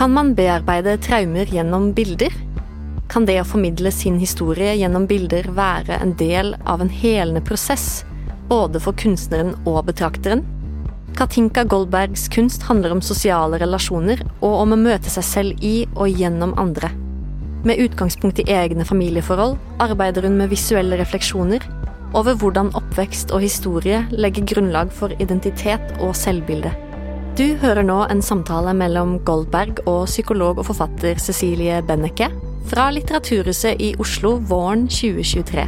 Kan man bearbeide traumer gjennom bilder? Kan det å formidle sin historie gjennom bilder være en del av en helende prosess, både for kunstneren og betrakteren? Katinka Goldbergs kunst handler om sosiale relasjoner og om å møte seg selv i og gjennom andre. Med utgangspunkt i egne familieforhold arbeider hun med visuelle refleksjoner over hvordan oppvekst og historie legger grunnlag for identitet og selvbilde. Du hører nå en samtale mellom Goldberg og psykolog og forfatter Cecilie Benneke fra Litteraturhuset i Oslo våren 2023.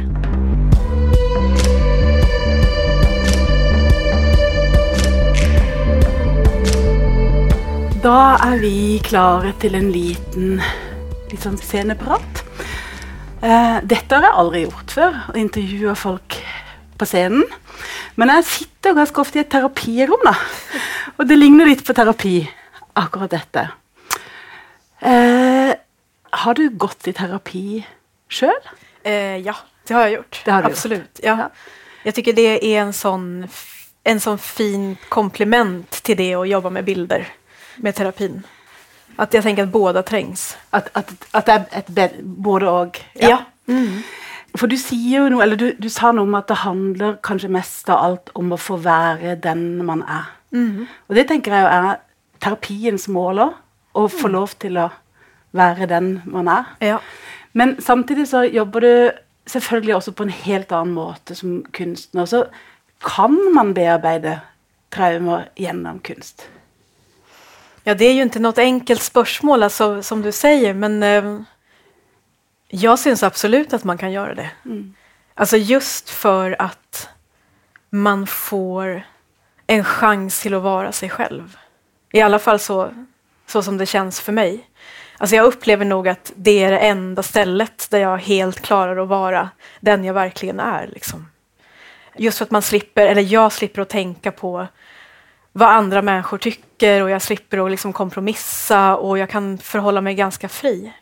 Da er vi klare til en liten litt sånn sceneprat. Eh, dette har jeg aldri gjort før, å intervjue folk på scenen. Men jeg sitter ganske ofte i et terapirom, da. Og det ligner litt på terapi, akkurat dette. Eh, har du gått i terapi sjøl? Eh, ja, det har jag gjort. Det har du Absolut. Ja. Jag tycker det är en sån, en sån fin komplement till det att jobba med bilder, med terapin. Att jag tänker att båda trängs. At, at, at det er et be- både og? Ja. For du sier jo noe, eller du, du sa noe om at det handler kanskje mest av alt om å få være den man er. Og det tenker jeg er terapiens mål òg. Å få lov til å være den man er. Ja. Men samtidig så jobber du selvfølgelig også på en helt annen måte som kunstner. Så kan man bearbeide traumer gjennom kunst? Ja, det är ju inte något enkelt spörsmål alltså, som du säger, men eh, jag syns absolut att man kan göra det. Alltså just för att man får en chans till att vara sig själv. I alla fall så, så som det känns för mig. Alltså jag upplever nog att det är det enda stället där jag helt klarar att vara den jag verkligen är. Liksom. Just för att man slipper, eller jag slipper att tänka på vad andra människor tycker och jag slipper att liksom kompromissa och jag kan förhålla mig ganska fri.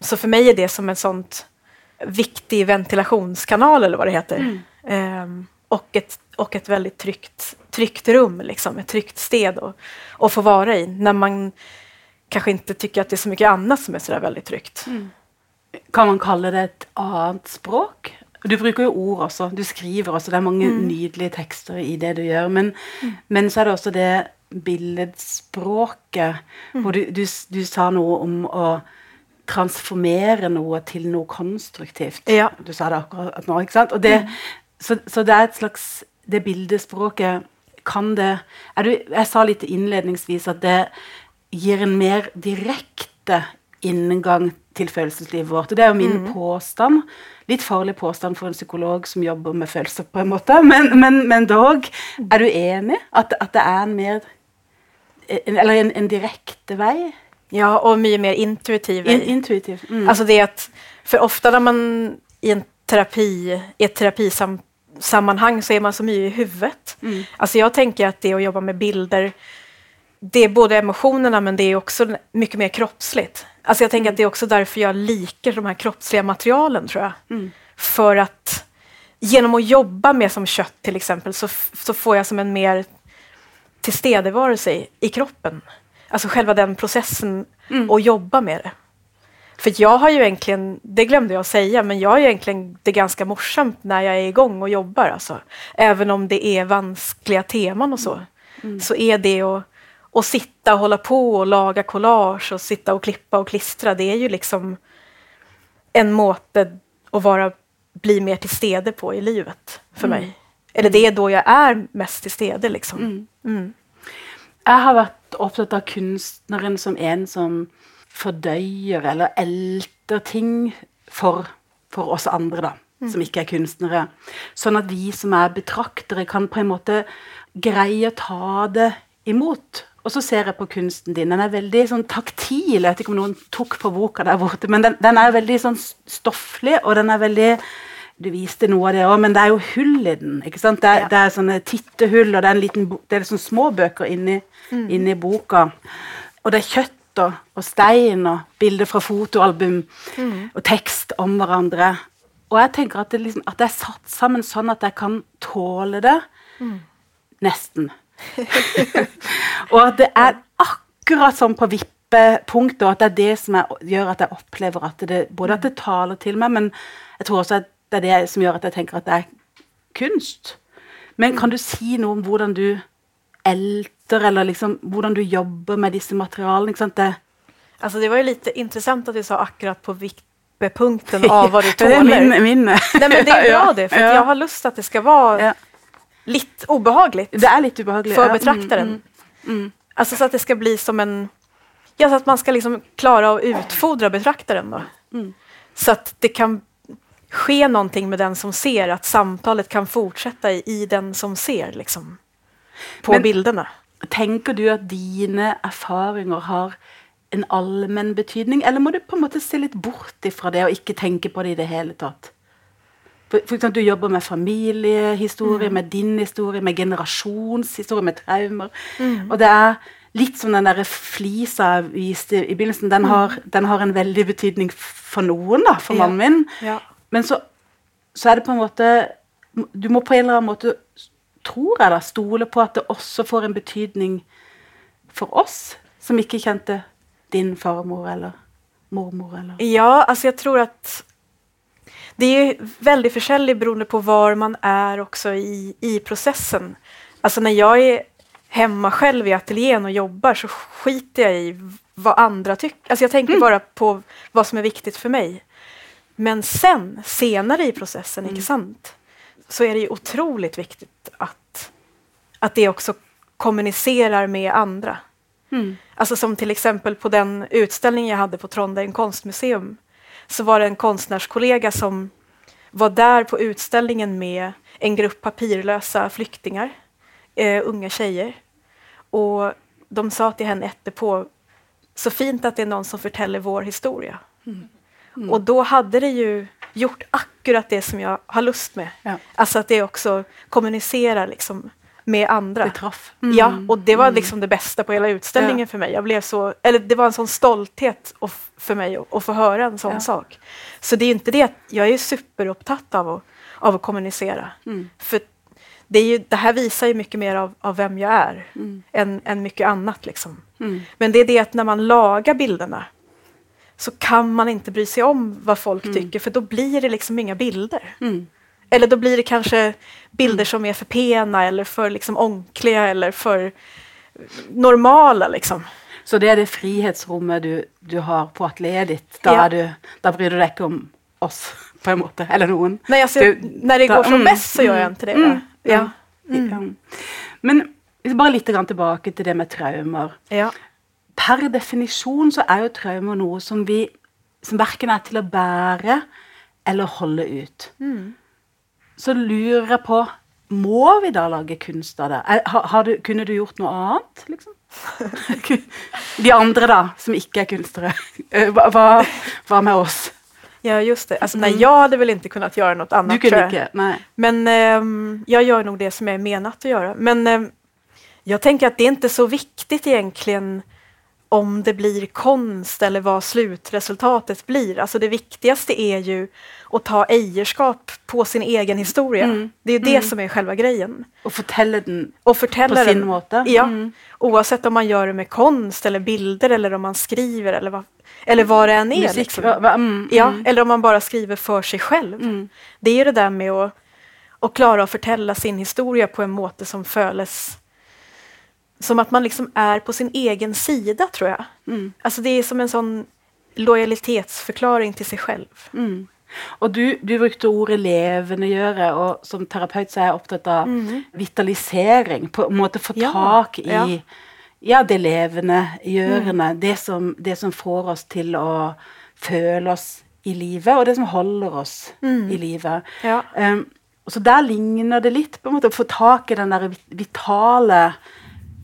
Så för mig är det som en sånt viktig ventilationskanal eller vad det heter. Ehm, och, ett, och ett väldigt tryggt, tryggt rum, liksom, ett tryggt sted att, att få vara i när man kanske inte tycker att det är så mycket annat som är sådär väldigt tryggt. Kan man kalle det et annet språk? Du bruker jo ord også, du skriver også, det er mange nydelige tekster i det du gjør. Men, men så er det også det billedspråket, hvor du, du, du sa noe om å transformere noe til noe konstruktivt. Ja. Du sa det akkurat nå, ikke sant? Og det, så, så det er et slags Det bildespråket kan det du, Jeg sa litt innledningsvis at det gir en mer direkte inngang til følelseslivet vårt. Og det er jo min påstand. Litt farlig påstand for en psykolog som jobber med følelser, på en måte. Men, men, men dog, er du enig? At, at det er en mer en, Eller en, en direkte vei? Ja, och mycket mer intuitiv. In, intuitiv. Mm. Alltså det är att, för ofta när man i en terapi, i ett terapisammanhang så är man så mycket i huvudet. Alltså jag tänker att det att jobba med bilder, det är både emotionerna men det är också mycket mer kroppsligt. Alltså jag tänker att det är också därför jag liker de här kroppsliga materialen tror jag. För att genom att jobba med som kött till exempel så, så får jag som en mer tillstedevarelse i, i kroppen. Alltså själva den processen och jobba med det. För jag har ju egentligen, det glömde jag att säga, men jag har ju egentligen det ganska morsamt när jag är igång och jobbar. Alltså. Även om det är vanskliga teman och så, så är det att, att sitta och hålla på och laga collage och sitta och klippa och klistra, det är ju liksom en måte att vara, bli mer till stede på i livet för mig. Eller det är då jag är mest till stede liksom. Mm. Jeg har vært opptatt av kunstneren som en som fordøyer eller elter ting for, for oss andre, da, som ikke er kunstnere. Sånn at vi som er betraktere, kan på en måte greie å ta det imot. Og så ser jeg på kunsten din. Den er veldig sånn taktil. Jeg vet ikke om noen tok på boka der borte, men den, den er veldig sånn stofflig, og den er veldig Du viste noe av det òg, men det er jo hull i den. ikke sant? Det er, Ja. det er sånne tittehull, og det er en liten det er sånne små bøker inni, inni boka. Og det er kjøtt og, og stein og bilder fra fotoalbum og tekst om hverandre. Og jeg tenker at det, liksom, at det er satt sammen sånn at jeg kan tåle det. Nesten. og at det er akkurat som på vippepunktet, og at det er det som jeg, gjør at jeg opplever at det Både at det taler til meg, men jeg tror også at det er det som gjør at jeg tenker at det er kunst. Men kan du si noe om hvordan du älter, eller liksom hvordan du jobber med disse materialene? ikke sant? Det, Alltså det var ju lite intressant att du sa akkurat på vippepunkten av vad du det er tåler. min, min Nej men det är bra det, för ja. jag har lust att det ska vara Ja. lite obehagligt Det er litt ubehagelig. för ja. betraktaren. Mm, mm, Alltså så att det ska bli som en... Ja, så att man ska liksom klara att utfodra betraktaren då. Mm. Så att det kan ske någonting med den som ser, att samtalet kan fortsätta i, i den som ser liksom. På Men- bilderna. Tenker du at dine erfaringer har en allmenn betydning, eller må du på en måte se litt bort ifra det og ikke tenke på det i det hele tatt? For, for eksempel, du jobber med familiehistorie, med din historie, med generasjonshistorie, med traumer. Og det er litt som den der flisa jeg viste i begynnelsen. Den har, den har en veldig betydning for noen, da, for Ja. mannen min. Ja. Men så, så er det på en måte Du må på en eller annen måte, tror jeg, da, stole på at det også får en betydning for oss som ikke kjente din farmor eller mormor eller Ja, alltså jag tror att det är väldigt försäljligt beroende på var man är också i, i processen. Alltså när jag är hemma själv i ateljén och jobbar så skiter jag i vad andra tycker. Alltså jag tänker bara på vad som är viktigt för mig. Men sen, senare i processen, inte sant? Så är det ju otroligt viktigt att det också kommunicerar med andra. Alltså som till exempel på den utställning jag hade på Trondheim konstmuseum så var det en konstnärskollega som var där på utställningen med en grupp papirlösa flyktingar, eh, unga tjejer. Och de sa till henne efterpå, så fint att det är någon som förtäller vår historia. Och då hade det ju gjort akkurat det som jag har lust med. Ja. Alltså att det också kommunicerar liksom med andra. Det traff. Ja, och det var liksom det bästa på hela utställningen Ja. för mig. Jag blev så, eller det var en sån stolthet för mig att, få höra en sån Ja. sak. Så det är inte det att jag är superupptatt av att, av att kommunicera. Mm. För det, är ju, det här visar ju mycket mer av, av vem jag är än, än mycket annat. Liksom. Mm. Men det är det att när man lagar bilderna så kan man inte bry sig om vad folk tycker för då blir det liksom inga bilder. Mm. Eller då blir det kanske bilder som är för pena eller för liksom onkliga eller för normala. Liksom. Så det er det frihetsrommet du, du har på ditt. Da, Ja. du, da bryr du deg ikke om oss, på en måte. Eller noen. Nej, alltså, Du- när det da- går som mm, bäst så gör jag mm, inte det. mm, ja. Ja. Men hvis bare litt grann tilbake til det med traumer. Ja. Per definisjon så er jo traumer noe som vi som verken er til å bære eller holde ut. Så lurer jeg på Må vi da lage kunst av det? Har, har du, kunne du gjort noe annet, liksom? De andre, da, som ikke er kunstnere. Eh, Hva, hva, med oss? ja, just det. Alltså, nej, jag hade väl inte kunnat göra något annat. Du jag. ikke? Nei. Men ehm, jag gör nog det som är menat att göra. Men ehm, jag tänker att det är inte så viktigt egentligen om det blir konst eller vad slutresultatet blir. Alltså det viktigaste är ju att ta ägarskap på sin egen historia. Mm. Det är ju det som är själva grejen. Og fortelle den Och förtälla på sin den. måte? Ja, Mm. oavsett om man gör det med konst eller bilder eller om man skriver eller vad, eller vad det än är. Musikk liksom. mm, Ja, mm. eller om man bara skriver för sig själv. Mm. Det är ju det där med att, att klara att förtälla sin historia på en måte som føles som att man liksom är på sin egen sida, tror jag. Mm. Alltså det är som en sån lojalitetsförklaring till sig själv. Mm. Og du, du brukte ordet levendegjøre, og som terapeut så er jeg opptatt av vitalisering. På en måte få tak i ja. ja, det levende gjørende. Det, som, det som får oss til å føle oss i livet, og det som holder oss i livet. Ja. Um, så der ligner det litt, på en måte, å få tak i den der vit- vitale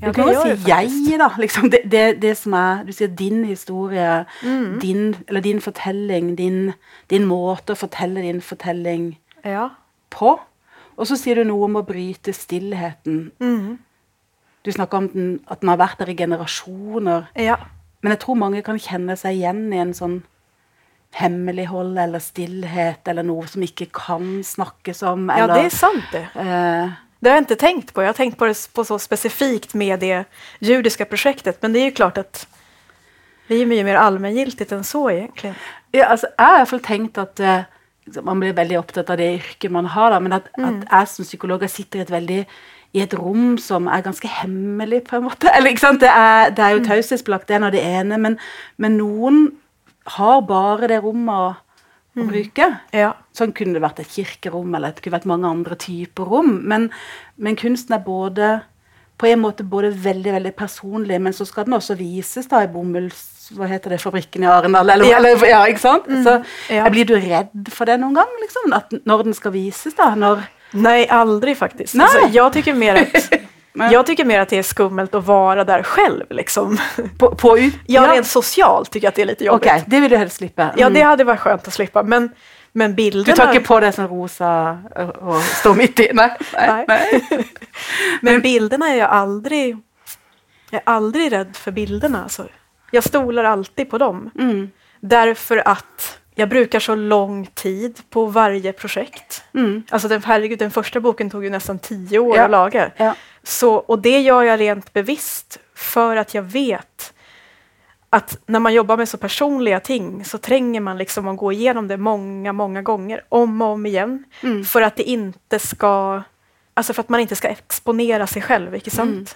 Ja, Du kan jo si. 'jeg', da. Liksom det, det, det som er Du sier din historie, Mm. din, eller din fortelling, din, din måte å fortelle din fortelling Ja. på. Og så sier du noe om å bryte stillheten. Mm. Du snakker om den, at den har vært der i generasjoner. Ja. Men jeg tror mange kan kjenne seg igjen i en sånn hemmelighold eller stillhet eller noe som ikke kan snakkes om. ja, Eller, det är sant det. eh, Det har jag inte tänkt på. Jag har tänkt på det på så specifikt med det judiska projektet. Men det är ju klart att Det är ju mycket mer allmängiltigt än så egentligen. Ja, altså, jeg har i hvert fall tenkt at eh, man blir veldig opptatt av det yrket man har, men at, Mm. at jeg som psykolog sitter i et veldig i et rom som er ganske hemmelig, på en måte. Eller, ikke sant? Det er, det er Mm. jo taushetsbelagt, det er nå det ene, men, men noen har bare det rommet å, Mm. bruke. Ja. Sånn kunne det vært et kirkerom, eller det kunne vært mange andre typer rom. Men, men kunsten er både på en måte både veldig veldig personlig, men så skal den også vises da i bomulls... Hva heter det, fabrikken i Arendal? Eller, eller, ja, ikke sant? Så ja. Blir du redd for det noen gang? Liksom? At når den skal vises, da? Når Nej, aldrig faktiskt. Nej. Alltså, jag, tycker mer att, Men- jag tycker mer att det är skummelt att vara där själv. Liksom. på, på. Jag rent socialt tycker jag att det är lite jobbigt. det vil du helst slippe. Ja, Mm. det hade varit skönt att slippa. Men, men Du bilderna... tar ikke på deg sånn rosa og står midt i? Nei, Nej. nei. Men bilderna är jag aldrig... Jag är aldrig rädd för bilderna. Alltså. Jag stolar alltid på dem. Mm. Därför att jag brukar så lång tid på varje projekt. Mm. Alltså den, herregud, den första boken tog ju nästan tio år Ja. att laga. Ja. Så, och det gör jag rent bevisst för att jag vet att när man jobbar med så personliga ting så tränger man liksom att gå igenom det många, många gånger, om och om igen. Mm. För att det inte ska, alltså för att man inte ska exponera sig själv, inte sant? Mm.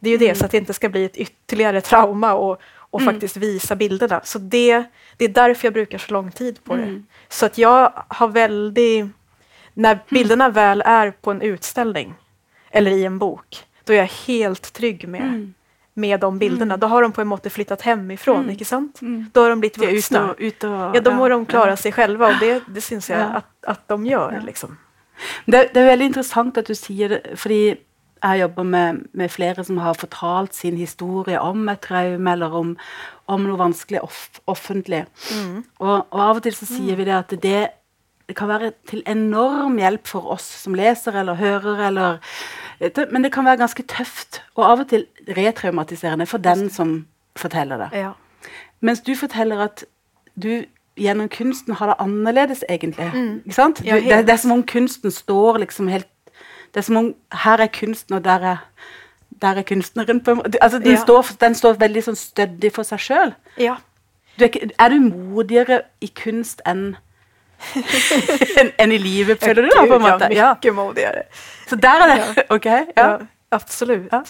Det är ju det, så att det inte ska bli ett ytterligare trauma och, och Mm. faktiskt visa bilderna. Så det, det är därför jag brukar så lång tid på det. Mm. Så att jag har väldigt, när bilderna väl är på en utställning eller i en bok, då är jag helt trygg med, Mm. med de bilderna. Då har de på en måte flyttat hemifrån, Mm. inte sant? Mm. Då har de blivit vuxna. og, ute og Ja, då må de klara ja. sig själva och det, det syns jag Ja. att, att de gör. Ja. Liksom. Det, det er veldig interessant at du det, fordi jeg jobber med, med flere som har fortalt sin historie om et traume eller om, om noe vanskelig off, offentlig. Mm. Og, og av og til så sier vi det at det, det kan være til enorm hjelp for oss som leser eller hører, eller, men det kan være ganske tøft og av og til retraumatiserende for den som forteller det. Ja. Mens du forteller at du gjennom kunsten har det annerledes, egentlig. Mm. Ikke sant? Du, det, det er som om kunsten står liksom helt Det er som om her er kunsten, og der er, der er kunstneren. på en måte. Altså, den, Ja. står, den står veldig sånn stødig for seg sjøl. Ja. Du er, er du modigere i kunst enn enn enn i livet, føler du? da, på en måte? ja, Ja. mycket modigare. Så der er det OK? Ja. Ja, absolut. Ja.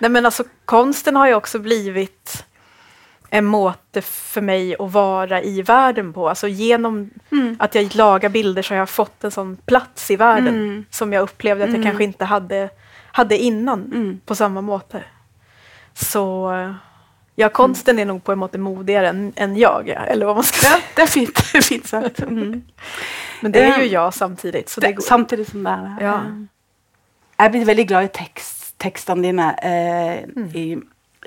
Nej, men alltså, konsten har ju också blivit en måte för mig att vara i världen på. Alltså genom Mm. att jag lagar bilder så har jag fått en sån plats i världen Mm. som jag upplevde att jag Mm. kanske inte hade, hade innan Mm. på samma måte. Så ja, konsten är nog på en måte modigare än, än jag, ja, eller vad man ska ja, säga. det er fint. Det er fint sagt. Mm. Men det är Ja. ju jag samtidigt. Så det Det, går. samtidig som det det. Ja. Jeg blir veldig glad i tekst, tekstene dine. Eh, Mm. i,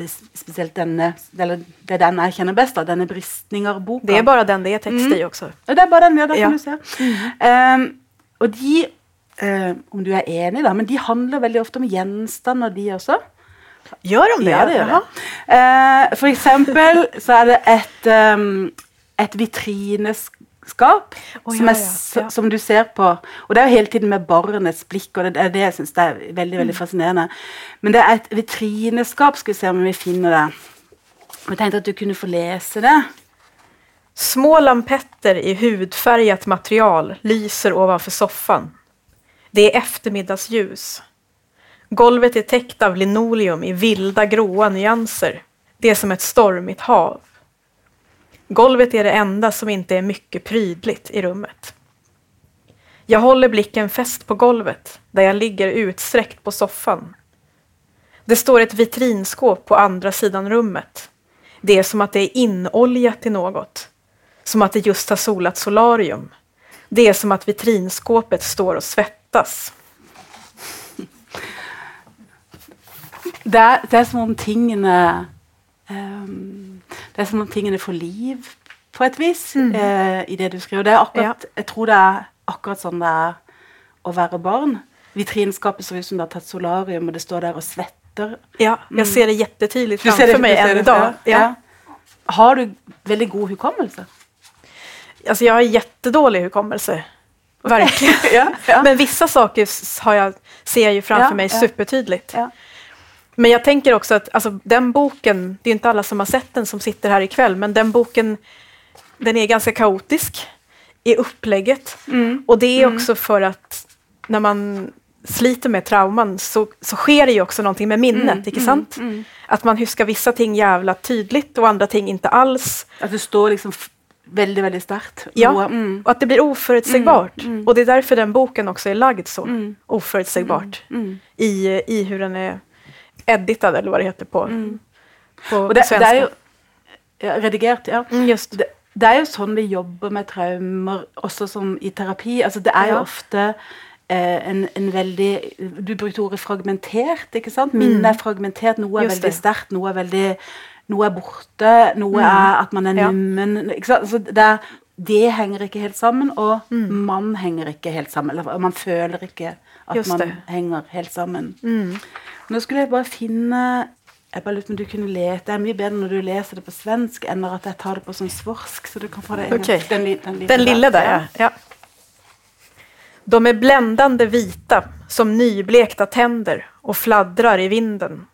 spesielt denne eller Det den jeg kjenner best, da, denne Bristninger-boka. Det är bara den det är text Mm. i också. Ja, det er bare den, ja, der kan Ja. du se. Ehm, og de, eh, om du er enig, da, men de handler veldig ofte om gjenstander, de også. Gör de det? Ja, det Jaha. det. Eh, for eksempel så er det et, um, et vitrineskap Å, som, er, ja, ja. som du ser på. Og det er jo hele tiden med barnets blikk, og det er det jeg syns er veldig Mm. veldig fascinerende. Men det er et vitrineskap, skal vi se om vi finner det. Jeg tenkte at du kunne få lese det. Små lampetter i hudfärgat material lyser ovanför soffan. Det är eftermiddagsljus. Golvet är täckt av linoleum i vilda gråa nyanser. Det är som ett stormigt hav. Golvet är det enda som inte är mycket prydligt i rummet. Jag håller blicken fäst på golvet, där jag ligger utsträckt på soffan. Det står ett vitrinskåp på andra sidan rummet. Det är som att det är inoljat i något. Som att det just har solat solarium. Det är som att vitrinskåpet står och svettas. Det är det är som om tingene um det er som om tingene får liv, på et vis, eh, i det du skriver. Det er akkurat, Jeg tror det er akkurat sånn det er å være barn. Vitrinskapet ser ut som det har tatt solarium, og det står der og svetter. Ja, jag ser det jättetydligt framför det- mig än idag. ja. Ja. Ja. Har du veldig god hukommelse? Alltså jag har jättedålig hukommelse. Verkligen. ja, ja. Men vissa saker har jag, ser jag ju framför Ja, mig ja. supertydligt. Men jag tänker också att alltså, den boken, det är inte alla som har sett den som sitter här ikväll, men den boken, den är ganska kaotisk i upplägget. Mm. Och det är också för att när man sliter med trauman så, så sker det ju också någonting med minnet, Mm, inte sant? Att man huskar vissa ting jävla tydligt och andra ting inte alls. Att det står liksom väldigt, väldigt starkt. Ja, mm. och att det blir oförutsägbart. Mm, mm. Och det är därför den boken också är lagd så Mm. oförutsägbart Mm. i, i hur den är editad eller vad det heter på, på Och det, det svenska. er jo ja, Redigert, ja. Mm, just. Det, det er jo sånn vi jobber med traumer, også som i terapi. Altså, det er jo Ja. ofte eh, en, en veldig Du brukte ordet fragmentert, ikke sant? Minnet er fragmentert, noe er Mm. Just veldig det. sterkt, noe er veldig Noe er borte, noe er at man er Mm. Ja. nummen ikke sant? Altså, det, det henger ikke helt sammen, og Mm. man henger ikke helt sammen. Eller man føler ikke at Just man det. henger helt sammen. Mm. Nå skulle jeg bare finne jeg bare lurte om du kunne lese, Det er mye bedre når du leser det på svensk enn når at jeg tar det på sånn svorsk. Så du kan få det en. Okej. Den, den, lille Den lilla där, ja. ja. De är bländande vita som nyblekta tänder och fladdrar i vinden.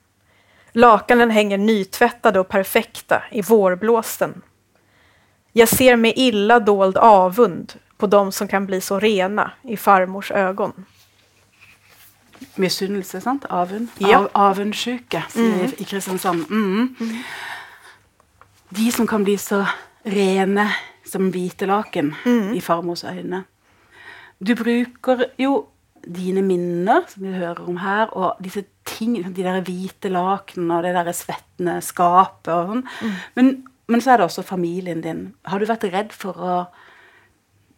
Lakanen hänger nytvättade och perfekta i vårblåsten. Jag ser med illa dold avund på de som kan bli så rena i farmors ögon. Misunnelse, sant? Avund. Ja. Av, avundsjuke, sier i, i Kristiansand. Mhm. De som kan bli så rene som hvite laken i farmors øyne. Du bruker jo dine minner, som vi hører om her, og disse ting, de der hvite lakenene og det der svettende skapet og sånn. Men, men så er det også familien din. Har du vært redd for å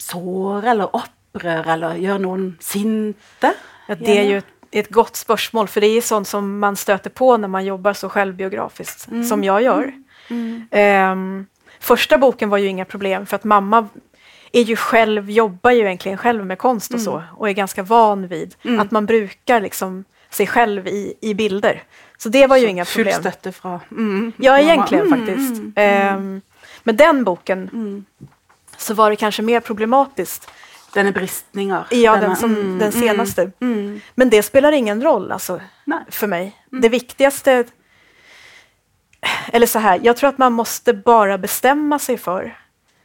såre eller opprøre eller gjøre noen sinte? Ja, det är ju ett, ett gott spörsmål, för det är sånt som man stöter på när man jobbar så självbiografiskt som jag gör. Ehm, första boken var ju inga problem, för att mamma är ju själv, jobbar ju egentligen själv med konst och så, och är ganska van vid att man brukar liksom sig själv i, i bilder. Så det var ju inga Full problem. fra mm, Ja, mamma. egentligen Mm, faktiskt. mm, Ehm, men den boken mm. så var det kanske mer problematiskt. Denne bristninger. Ja, Denne- den, som, mm, den senaste. Mm, Men det spelar ingen roll alltså, Nej. för mig. Det viktigaste... Eller så här, jag tror att man måste bara bestämma sig för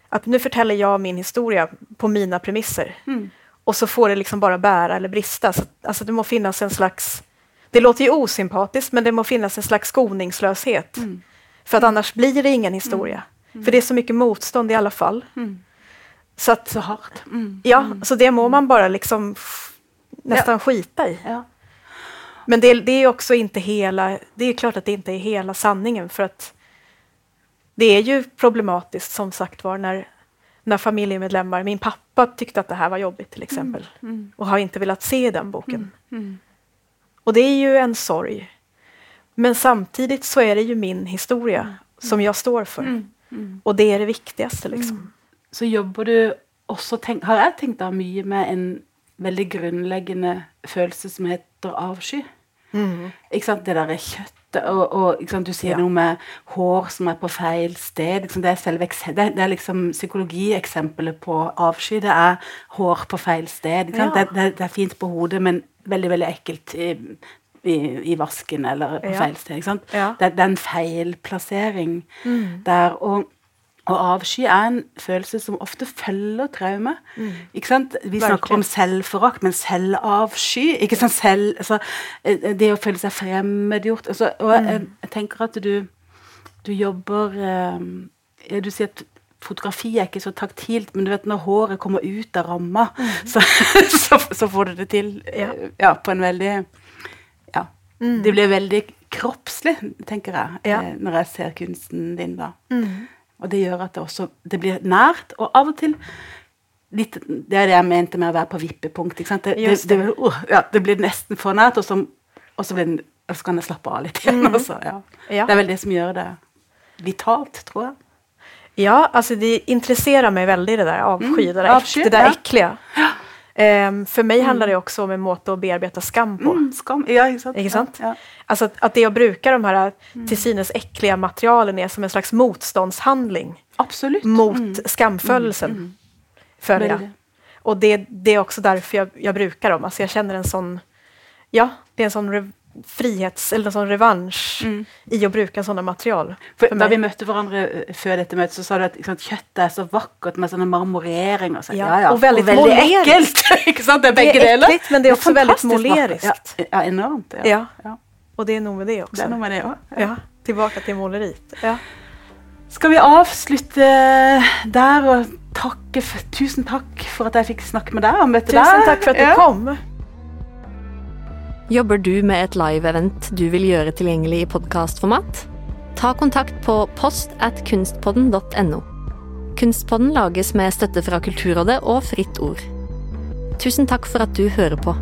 att nu förtäller jag min historia på mina premisser. Mm. Och så får det liksom bara bära eller brista. Så, alltså det må finnas en slags... Det låter ju osympatiskt, men det må finnas en slags skoningslöshet. Mm. För att annars blir det ingen historia. För det är så mycket motstånd i alla fall. Mm. Så att, Så hardt. Mm. ja, så det må man bara liksom nästan skita i. Ja. Men det, det är också inte hela, det är klart att det inte är hela sanningen för att det är ju problematiskt som sagt var när, när familjemedlemmar, min pappa tyckte att det här var jobbigt till exempel Mm. och har inte velat se den boken. Mm. Och det är ju en sorg. Men samtidigt så är det ju min historia som jag står för. Mm. Mm. Och det är det viktigaste liksom. Så jobber du også tenk, Har jeg tenkt da mye med en veldig grunnleggende følelse som heter avsky? Mm. Ikke sant? Det derre kjøttet og, og sant? Du sier Ja. noe med hår som er på feil sted. Liksom det, er selve, det, det er liksom psykologieksempelet på avsky. Det er hår på feil sted. Ja. Det, det, det er fint på hodet, men veldig veldig ekkelt i, i, i vasken eller på Ja. feil sted. Det, det er en feilplassering Mm. der. Og, og avsky er en følelse som ofte følger traume. Ikke sant? Vi snakker Virkelig. om selvforakt, men selvavsky. Ikke sant? Selv, altså, eh, det å føle seg fremmedgjort. Altså, og jeg, jeg tenker at du, du jobber eh, ja, Du sier at fotografi er ikke så taktilt, men du vet når håret kommer ut av ramma, så, så, så får du det til eh, Ja. ja, på en veldig Ja. Det blir veldig kroppslig, tenker jeg, Ja. eh, når jeg ser kunsten din. da. Mm. Og det gjør at det også det blir nært, og av og til litt, Det er det jeg mente med å være på vippepunkt. ikke sant? Det, det, det, uh, ja, det blir nesten for nært, og så, og så, den, og så kan jeg slappe av litt igjen. også, ja. Ja. Det er vel det som gjør det vitalt, tror jeg. Ja, alltså det intresserar mig väldigt det där avsky, det där, Mm. avsky, äck, det där ja. Ehm, för mig handlar det också om en måte att bearbeta skam på. Mm, skam. Ja? Ikke sant? Ja, ja. Alltså att, att det jag brukar de här Mm. till synes äckliga materialen är som en slags motståndshandling Absolutt. mot Mm. skamfödelsen. Följa. Väldigt. Och det, det är också därför jag, jag brukar dem. Alltså jag känner en sån, ja, det är en sån frihets eller sån revansch mm. i att bruka sådana material. För, för vi mötte varandra eh, för detta mötet så sa du att liksom, köttet är så vackert med sådana marmoreringar. Så, ja, ja, ja. Och väldigt, och väldigt äckligt. det är, det är äckligt men det är också det är väldigt måleriskt. Ja, ja, enormt. Ja. Ja. Och det är nog med det också. Det är nog med det, ja. ja. Tillbaka till måleriet. Ja. Ska vi avsluta där och tacka för, tusen tack för att jag fick snacka med dig och möta Tusen tack för att du kom. Jobber du med ett live-event du vill göra tillgänglig i podcastformat? Ta kontakt på post at kunstpodden.no. Kunstpodden lages med støtte fra Kulturrådet och Fritt Ord. Tusen tack för att du hører på.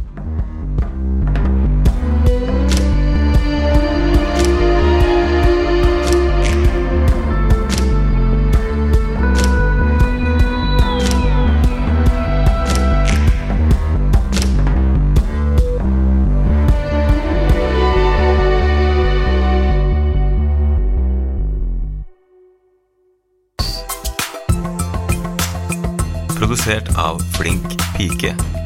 Produsert av Flink pike.